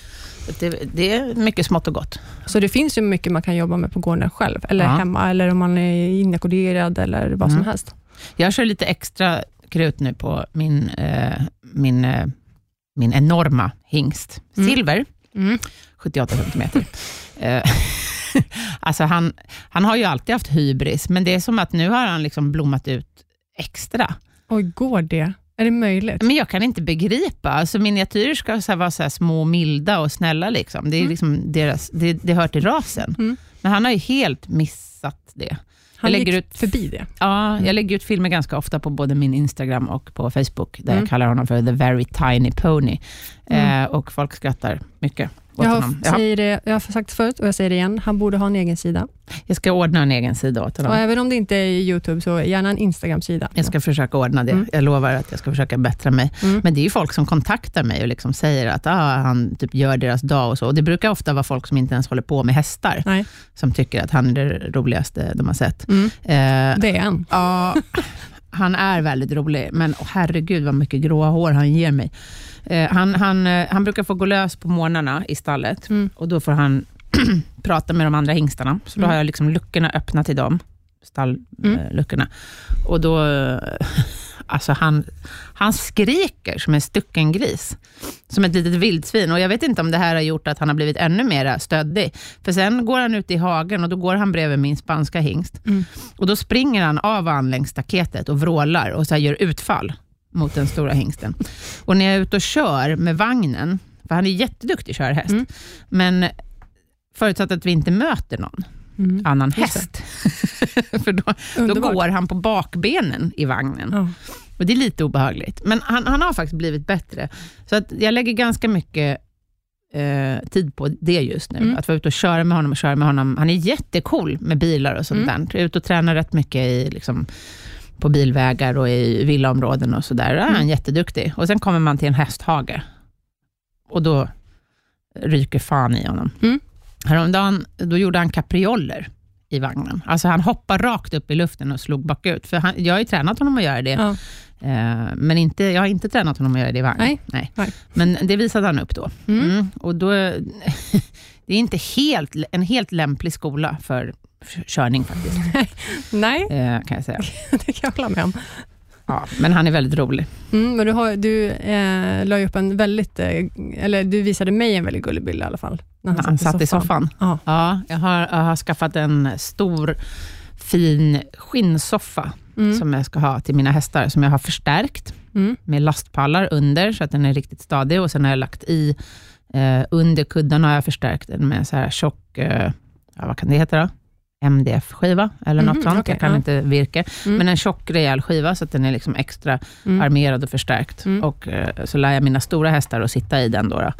Det, det är mycket smått och gott. Så det finns ju mycket man kan jobba med på gården själv, eller Ja. hemma, eller om man är inackorderad eller vad som Mm. helst. Jag kör lite extra krut nu på min, eh, min, eh, min enorma hingst, Mm. Silver, Mm. 78 centimeter. Eh, alltså han, han har ju alltid haft hybris, men det är som att nu har han liksom blommat ut extra. Oj, går det? Är det möjligt? Men jag kan inte begripa. Alltså miniatyrer ska så vara så små, milda och snälla. Liksom. Det, är Mm. liksom deras, det, det hör till rasen. Mm. Men han har ju helt missat det. Han lägger gick ut- förbi det. Ja, jag lägger ut filmer ganska ofta på både min Instagram och på Facebook, där Mm. jag kallar honom för The Very Tiny Pony. Mm. Eh, och folk skrattar mycket Jag honom. har, Ja, säger det, jag har sagt förut och jag säger det igen. Han borde ha en egen sida. jag ska ordna en egen sida åt honom. Och även om det inte är Youtube, så gärna en Instagram-sida. Jag ska försöka ordna det. Mm. Jag lovar att jag ska försöka bättra mig. Mm. Men det är ju folk som kontaktar mig och liksom säger att ah, han typ gör deras dag och så. Och det brukar ofta vara folk som inte ens håller på med hästar, Nej. som tycker att han är det roligaste de har sett. Mm. Eh, Det är en. ja, han är väldigt rolig, men oh, herregud vad mycket gråa hår han ger mig. Eh, han, han, eh, han brukar få gå lös på morgnarna i stallet Mm. och då får han prata med de andra hingstarna. Så då Mm. har jag liksom luckorna öppna till dem, stallluckorna. Mm. Eh, och då, eh, alltså han, han skriker som en stucken gris. Som ett litet vildsvin. Och jag vet inte om det här har gjort att han har blivit ännu mer stöddig. För sen går han ut i hagen och då går han bredvid min spanska hingst. Mm. Och då springer han av han längs staketet och vrålar och så gör utfall mot den stora hingsten. Och när jag är ute och kör med vagnen, för han är jätteduktig körhäst, Mm. men förutsatt att vi inte möter någon, Mm. annan häst. För då, då går han på bakbenen i vagnen. Ja. Och Det är lite obehagligt. Men han, han har faktiskt blivit bättre. Så att jag lägger ganska mycket eh, tid på det just nu. Mm. Att vara ute och köra med honom och köra med honom. Han är jättecool med bilar och sånt Mm. där. Ute och tränar rätt mycket i, liksom, på bilvägar och i villaområden och sådär. Där är han Mm. jätteduktig. Och sen kommer man till en hästhage. Och då ryker fan i honom. Mm. Häromdagen då gjorde han kaprioller i vagnen. Alltså han hoppade rakt upp i luften och slog bakut. För han, jag har ju tränat honom att göra det. Ja. Eh, men inte, jag har inte tränat honom att göra det i vagn. Nej. Nej. Men det visade han upp då. Mm. Mm. Och då det är inte helt, en helt lämplig skola för körning faktiskt, Nej, eh, kan jag säga. det kan jag hålla med om. Ja, men han är väldigt rolig. Mm, men du, har, du eh, upp en väldigt, eh, eller du visade mig en väldigt gullig bild i alla fall. När Han, satt i soffan. Ja. Ja, jag, har, jag har skaffat en stor fin skinnsoffa Mm. som jag ska ha till mina hästar, som jag har förstärkt Mm. med lastpallar under, så att den är riktigt stadig. Och Sen har jag lagt i, eh, under kudden har jag förstärkt den med så här tjock, eh, ja, vad kan det heta då? MDF-skiva eller något Mhm, sånt. okej, jag kan ja. inte virke. Mm. Men en tjock rejäl skiva, så att den är liksom extra Mm. armerad och förstärkt. Mm. Och eh, Så lär jag mina stora hästar att sitta i den. Då, då.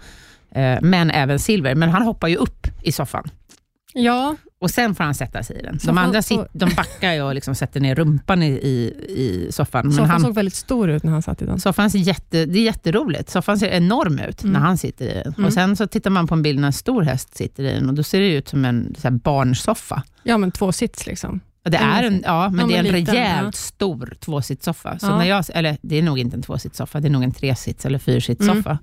Eh, men även Silver. Men han hoppar ju upp i soffan. Ja, Och sen får han sätta sig i den. Så De andra sit, de backar ju och liksom sätter ner rumpan i, i, i soffan. Men soffan han, såg väldigt stor ut när han satt i den. soffan ser jätte, det är jätteroligt. Soffan ser enorm ut Mm. när han sitter i den. Mm. Och Sen så tittar man på en bild när en stor häst sitter i den och då ser det ut som en så barnsoffa. Ja, men två sits liksom. Det är en, ja, men Ja, det är en liten, rejält ja. stor tvåsitssoffa. Så Ja. när jag, eller det är nog inte en tvåsitssoffa, det är nog en tresits eller fyrsitssoffa. Mm.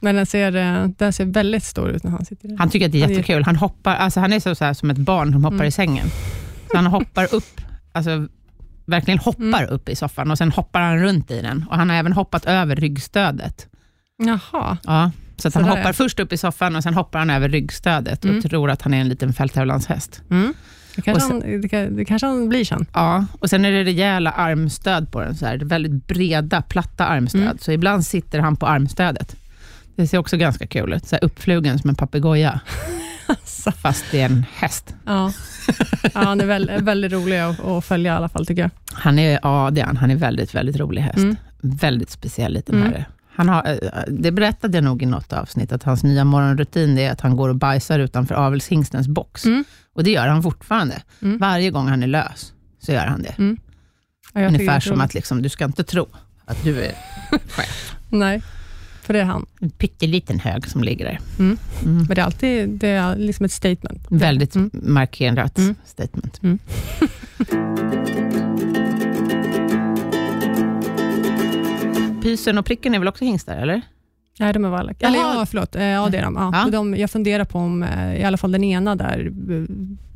Men den ser, eh, den ser väldigt stor ut när han sitter den. Han tycker att det är Ja, är- jättekul. Han, hoppar, alltså han är så, så här, som ett barn som hoppar Mm. i sängen. Så han hoppar upp, alltså verkligen hoppar Mm. upp i soffan och sen hoppar han runt i den. Och Han har även hoppat över ryggstödet. Jaha. Ja, så att han Så där, hoppar ja. först upp i soffan och sen hoppar han över ryggstödet Mm. och tror att han är en liten fälttävlanshäst. Det, kanske sen- han, det, kan- det kanske han blir sen. Ja, och sen är det rejäla armstöd på den. Så här, väldigt breda, platta armstöd. Mm. Så ibland sitter han på armstödet. Det ser också ganska kul ut. Så här uppflugen som en papegoja, Alltså. fast det är en häst. Ja. ja, han är väl, väldigt rolig att, att följa i alla fall, tycker jag. Han är, ja, det är han. Han är väldigt, väldigt rolig häst. Mm. Väldigt speciell liten Mm. herre. Han har, eh, det berättade jag nog i något avsnitt, att hans nya morgonrutin är att han går och bajsar utanför avelshingstens box. Mm. Och det gör han fortfarande. Mm. Varje gång han är lös, så gör han det. Det Ungefär är som att liksom, du ska inte tro att du är chef. Nej, för det är han. En pytteliten hög som ligger där. Mm. Mm. Men det är alltid det är liksom ett statement. Väldigt Mm. markerat Mm. statement. Pysen och pricken är väl också hingstar, eller? Nej, de är vallack. Eller ja, förlåt. Eh, Ja, det är de. Ja. Ja. De, jag funderar på om eh, i alla fall den ena där eh,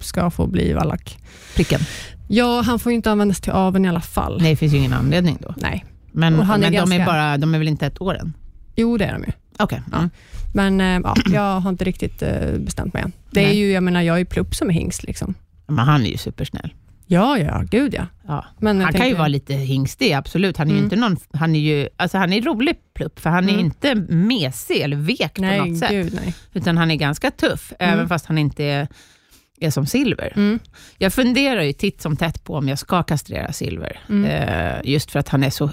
ska få bli vallack. Pricken? Ja, han får ju inte användas till aveln i alla fall. Nej, det finns ju ingen anledning då. Nej. Men, han är men de, är ganska- bara, de är väl inte ett år än? Jo, det är de ju. Ja. Mm. Men ja, jag har inte riktigt bestämt mig än. Det är Nej. ju, jag menar, jag är ju plupp som är hingst. Liksom. Men han är ju supersnäll. Ja, ja, gud ja. Ja. Men Han kan ju tänker- vara lite hingstig, absolut. Han är ju Mm. inte någon, han är ju, alltså han är rolig plupp, för han är Mm. inte mesig eller vek Nej, på något sätt. gud nej. Utan han är ganska tuff, Mm. även fast han inte är, är som Silver. Mm. Jag funderar ju titt som tätt på om jag ska kastrera Silver, Mm. eh, just för att han är så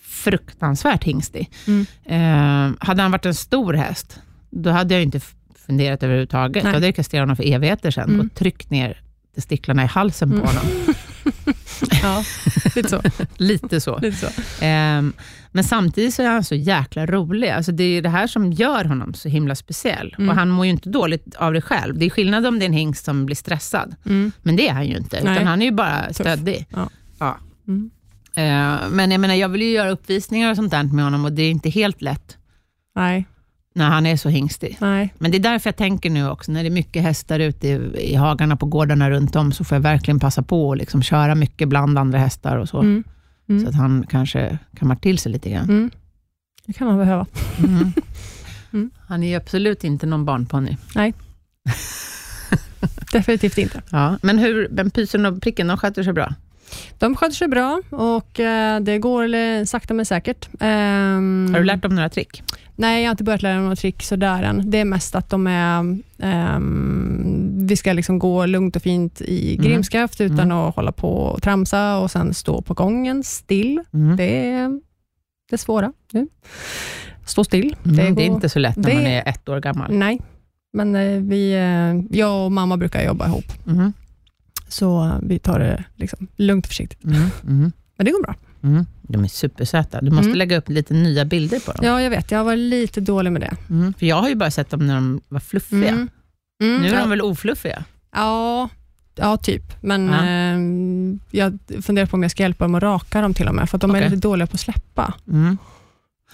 fruktansvärt hingstig. Mm. Eh, hade han varit en stor häst, då hade jag inte funderat överhuvudtaget. Nej. Då hade jag kastrerat honom för evigheter sedan och tryckt ner testiklarna i halsen Mm. på honom. Ja, lite så. Lite så. Lite så. Ehm, men samtidigt så är han så jäkla rolig. Alltså det är det här som gör honom så himla speciell. Mm. Och Han mår ju inte dåligt av det själv. Det är skillnad om det är en hingst som blir stressad. Mm. Men det är han ju inte. Nej. Utan han är ju bara stöddig. Ja. Ja. Mm. Ehm, men jag menar, jag vill ju göra uppvisningar och sånt där med honom och det är inte helt lätt Nej, när han är så hingstig. nej. Men det är därför jag tänker nu också, när det är mycket hästar ute i, i hagarna på gårdarna runt om, så får jag verkligen passa på att liksom köra mycket bland andra hästar och så. Mm. Mm. Så att han kanske kammar till sig lite grann. Mm. Det kan man behöva. Mm. Mm. Han är ju absolut inte någon barnponny. Definitivt inte. Ja, men hur, men pysen och pricken, de sköter sig bra? De sköter sig bra och eh, det går sakta men säkert. Ehm, Har du lärt dem några trick? Nej, jag har inte börjat lära dem några trick sådär än. Det är mest att de är... ehm, vi ska liksom gå lugnt och fint i Mm. grimskaft utan Mm. att hålla på och tramsa och sen stå på gången still. Mm. Det är det svåra nu. Stå still. Mm, det, är går- inte så lätt när det- man är ett år gammal. Nej, men eh, vi, eh, jag och mamma brukar jobba ihop, Mm. Så vi tar det liksom lugnt och försiktigt. Mm. Mm. Men det går bra. Mm. De är supersöta. Du måste Mm. lägga upp lite nya bilder på dem. Ja, jag vet. Jag varit lite dålig med det. Mm. För jag har ju bara sett dem när de var fluffiga. Mm. Nu är ja. de väl ofluffiga? Ja, ja typ. Men eh, jag funderar på om jag ska hjälpa dem att raka dem till och med, för att de Okej. är lite dåliga på att släppa.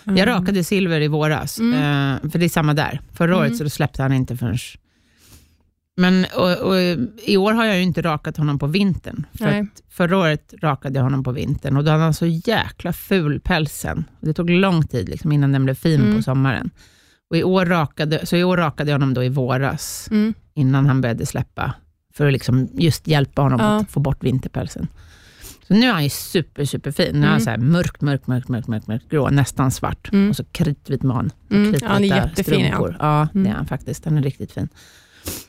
Jag rakade Silver i våras, eh, för det är samma där. Förra året så släppte han inte förrän... Men och, och, i år har jag ju inte rakat honom på vintern. För förra året rakade jag honom på vintern och då hade han så jäkla ful pälsen. Det tog lång tid liksom, innan den blev fin Mm. på sommaren. Och i år rakade, så i år rakade jag honom då i våras, Mm. innan han började släppa, för att liksom just hjälpa honom Ja. att få bort vinterpälsen. Så nu är han ju super, super fin. Nu är han Mm. så här mörk, mörk, mörk, mörk, mörk, mörk grå, nästan svart. Mm. Och så kritvit man. och Mm. Ja, han är jättefin, ja. strumpor. Ja, det är Mm. han faktiskt. Han är riktigt fin.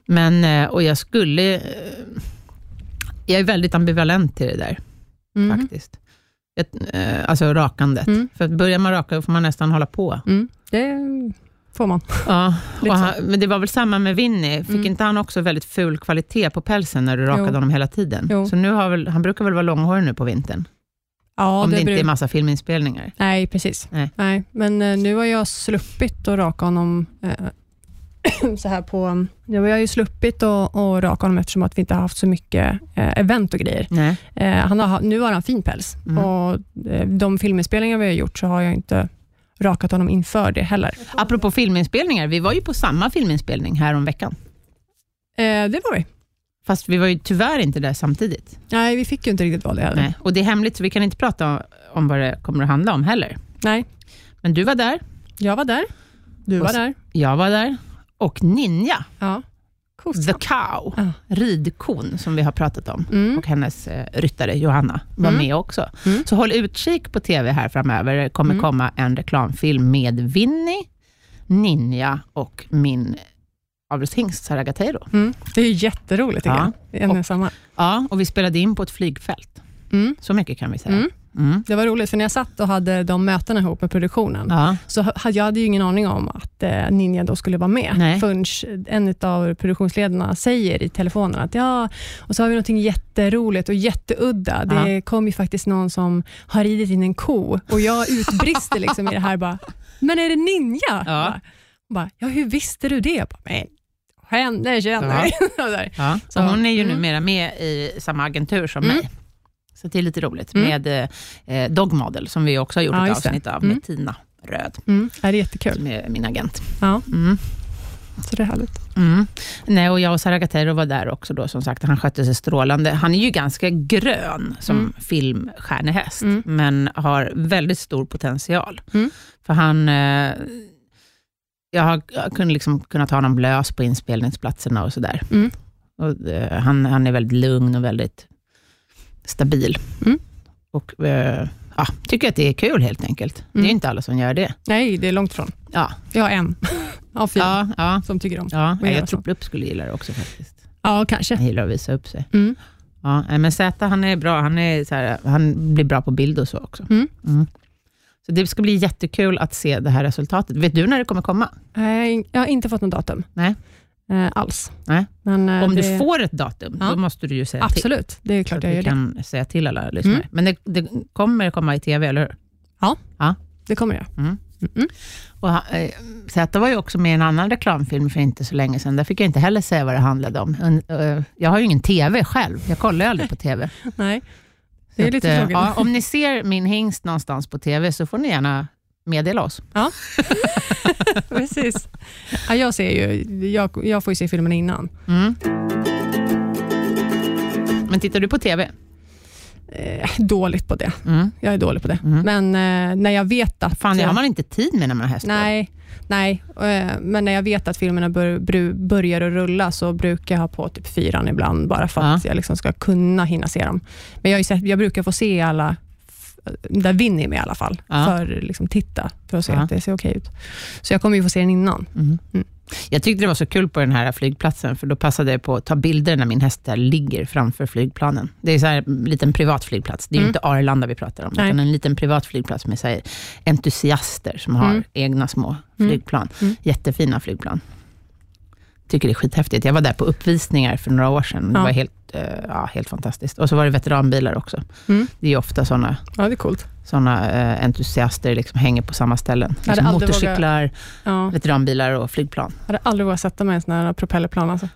Men, eh, och jag skulle... eh, Jag är väldigt ambivalent till det där, Mm. faktiskt. Ett, eh, alltså rakandet. Mm. För att börjar man raka, då får man nästan hålla på. Mm. Det får man. Ja, han, men det var väl samma med Winnie. Fick Mm. inte han också väldigt ful kvalitet på pälsen när du rakade Jo. honom hela tiden? Jo. Så nu har väl, han brukar väl vara långhårig nu på vintern? Ja, om det, inte beror- är massa filminspelningar. Nej, precis. Nej. Men eh, nu har jag sluppit att raka honom eh, så här på... Nu har jag ju sluppit att, att raka honom eftersom att vi inte har haft så mycket eh, event och grejer. Eh, han har, nu har han fin päls Mm. och eh, de filminspelningar vi har gjort så har jag inte rakat honom inför det heller. Apropå filminspelningar, vi var ju på samma filminspelning här om veckan. Eh, det var vi. Fast vi var ju tyvärr inte där samtidigt. Nej, vi fick ju inte riktigt vad det hade. Nej. Och det är hemligt, så vi kan inte prata om, vad det kommer att handla om heller. Nej, Men du var där, jag var där. Du Och var där. jag var där och Ninja, Ja. the cow, Ja. ridkon som vi har pratat om, Mm. och hennes eh, ryttare Johanna var Mm. med också. Mm. Så håll utkik på TV här framöver. Det kommer Mm. komma en reklamfilm med Winnie, Ninja och min avelshingst Sara Gatteiro. Mm. Det är jätteroligt tycker Ja. jag. En och samma. Ja, och vi spelade in på ett flygfält. Mm. Så mycket kan vi säga. Mm. Det var roligt, för när jag satt och hade de mötena ihop med produktionen, Ja. så hade jag hade ingen aning om att eh, Ninja då skulle vara med, Nej. förrän en av produktionsledarna säger i telefonen att ja, och så har vi något jätteroligt och jätteudda. Det kom ju faktiskt någon som har ridit in en ko och jag utbrister liksom i det här bara, men är det Ninja? Ja. Bara, ja hur visste du det? Jag bara, men henne känner Ja. jag. Ja. Så Så, hon är ju mm. numera med i samma agentur som Mm. mig. Så det är lite roligt Mm. med eh, Dog Model, som vi också har gjort Ja, ett avsnitt av, Mm. med Tina Röd, Mm, ja, det är jättekul. som är min agent. Ja, Mm. så det är härligt. Mm. Nej, och jag och Sara Gatero var där också, då, som sagt. Han skötte sig strålande. Han är ju ganska grön som Mm. filmstjärnehäst, Mm. men har väldigt stor potential. Mm. För han... Eh, jag har jag kunde liksom kunnat ha honom lös på inspelningsplatserna och sådär. Mm. Och, eh, han, han är väldigt lugn och väldigt stabil. Mm. Och eh, ja, tycker att det är kul helt enkelt. Det är Mm. inte alla som gör det. Nej, det är långt ifrån. Ja, Jag har en av fyra ja, ja. som tycker om. ja jag jag tror Plupp skulle gilla det också faktiskt. Ja, kanske. Han gillar att visa upp sig. Mm. Ja, men Z han är bra. Han, är så här, han blir bra på bild och så också. Mm. Så det ska bli jättekul att se det här resultatet. Vet du när det kommer komma? Nej, jag har inte fått något datum. Nej. Eh, alls. Nej. Men, eh, Om det, du får ett datum, Ja. då måste du ju säga till. Absolut, det är Så klart att jag gör det. kan säga till alla lyssnare. Mm. Men det, det kommer komma i TV, eller hur? Det kommer jag. Mm. Mm. Och, eh, Z var ju också med i en annan reklamfilm för inte så länge sedan. Där fick jag inte heller säga vad det handlade om. Un- eh, Jag har ju ingen TV själv. Jag kollar ju aldrig på TV. Nej, det är Så lite att, eh, tråkigt. ja, Om ni ser min hingst någonstans på TV, så får ni gärna meddela oss. Precis. Ja, jag, ser ju, jag, jag får ju se filmen innan. Mm. Men tittar du på TV? Eh, dåligt på det. Mm. Jag är dålig på det. Mm. Men eh, när jag vet att... Fan, det har man inte tid med när man har hästvård. Nej, nej. Eh, men när jag vet att filmerna bör, bru, börjar att rulla så brukar jag ha på typ fyran ibland, bara för att Ja. jag liksom ska kunna hinna se dem. Men jag, sett, jag brukar få se alla, där vinner med i alla fall, Ja. för liksom titta, för att se Ja. att det ser okej ut. Så jag kommer ju få se den innan. Mm. Mm. Jag tyckte det var så kul på den här flygplatsen, för då passade jag på att ta bilder när min häst där ligger framför flygplanen. Det är så här en liten privat flygplats. Det är Mm. inte Arlanda vi pratar om, Nej. utan en liten privat flygplats med så entusiaster som har Mm. egna små Mm. flygplan. Mm. Jättefina flygplan. Tycker det är skithäftigt. Jag var där på uppvisningar för några år sedan. Det Ja. var helt, eh, ja, helt fantastiskt. Och så var det veteranbilar också. Mm. Det är ofta sådana Ja, det är coolt. såna, eh, entusiaster liksom hänger på samma ställen. Liksom motorcyklar, Ja. veteranbilar och flygplan. Jag hade aldrig vågat sätta mig i en sån här propellerplan. Alltså.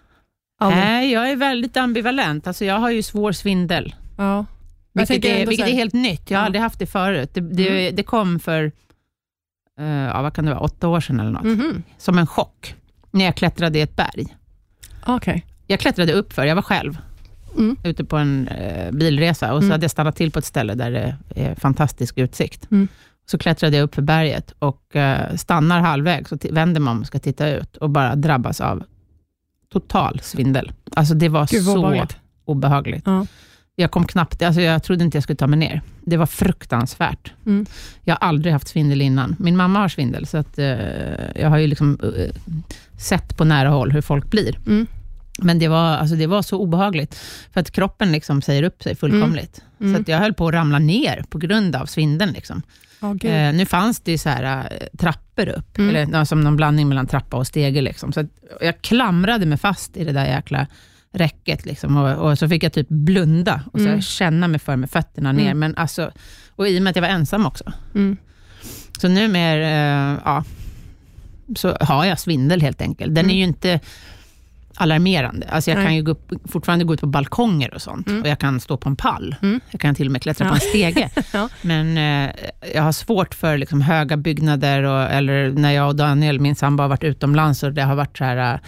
Aldrig. Nej, jag är väldigt ambivalent. Alltså, jag har ju svår svindel, Ja. Vilket, är, vilket är helt nytt. Jag har Ja. aldrig haft det förut. Det, det, Mm. det kom för eh, ja, vad kan det vara, åtta år sedan eller något. Mhm. Som en chock, när jag klättrade i ett berg. Okej. Jag klättrade upp för, jag var själv, Mm. ute på en eh, bilresa och så Mm. hade jag stannat till på ett ställe där det är fantastisk utsikt. Mm. Så klättrade jag upp för berget och eh, stannar halvvägs och vänder mig om och ska titta ut och bara drabbas av total svindel. Alltså det var Gud så obehagligt. obehagligt. Ja. Jag kom knappt, alltså jag trodde inte jag skulle ta mig ner. Det var fruktansvärt. Mm. Jag har aldrig haft svindel innan. Min mamma har svindel, så att, eh, jag har ju liksom, eh, sett på nära håll hur folk blir. Mm. Men det var, alltså det var så obehagligt, för att kroppen liksom säger upp sig fullkomligt. Mm. Så att jag höll på att ramla ner på grund av svindeln. Liksom. Gud. Eh, nu fanns det så här, eh, trappor upp, Mm. eller som någon blandning mellan trappa och stege. Liksom. Så jag klamrade mig fast i det där jäkla räcket. Liksom. Och, och så fick jag typ blunda och så Mm. känna mig för med fötterna ner. Mm. Men alltså, och i och med att jag var ensam också. Mm. Så nu mer, eh, ja, så har jag svindel helt enkelt. Den Mm. är ju inte alarmerande. Alltså jag Nej. kan ju gå upp, fortfarande gå ut på balkonger och sånt. Mm. Och jag kan stå på en pall. Mm. Jag kan till och med klättra Ja. på en stege. Ja. Men eh, jag har svårt för liksom, höga byggnader, och, eller när jag och Daniel, min sambo, har varit utomlands och det har varit så här,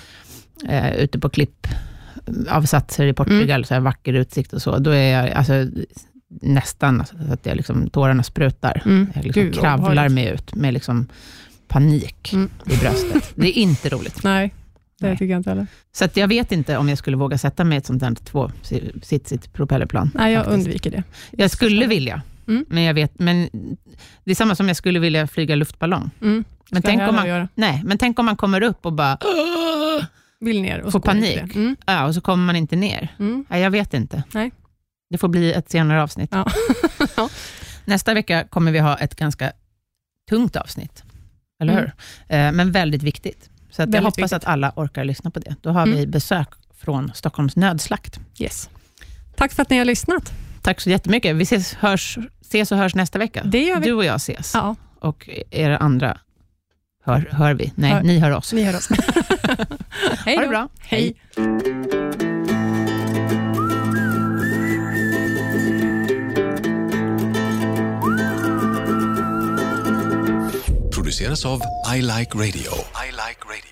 eh, ute på klippavsatser i Portugal, Mm. så här vacker utsikt och så. Då är jag alltså, nästan så att jag liksom, tårarna sprutar. Mm. Jag liksom Gud, kravlar mig ut med liksom panik Mm. i bröstet. Det är inte roligt. Nej, det Nej. tycker jag inte heller. Så att jag vet inte om jag skulle våga sätta mig i ett sånt där tvåsitsigt propellerplan. Nej, jag faktiskt. undviker det. Jag skulle vilja, Mm. men jag vet, men det är samma som jag skulle vilja flyga luftballong. Mm. Men tänk, man, nej, men tänk om man kommer upp och bara! Vill ner och Får panik. Mm. ja, och så kommer man inte ner. Mm. Nej, jag vet inte. Nej. Det får bli ett senare avsnitt. Ja. Ja. Nästa vecka kommer vi ha ett ganska tungt avsnitt, eller Mm. hur? Eh, men väldigt viktigt. Så att jag Väldigt hoppas viktigt. att alla orkar lyssna på det. Då har Mm. vi besök från Stockholms nödslakt. Yes. Tack för att ni har lyssnat. Tack så jättemycket. Vi ses, hörs, ses och hörs nästa vecka. Det gör vi. Du och jag ses. Ja, Och er andra hör, hör vi. Nej, Hör. ni hör oss. vi hör oss. Hej Ha det bra. Hej. produceras av I Like Radio. I like radio.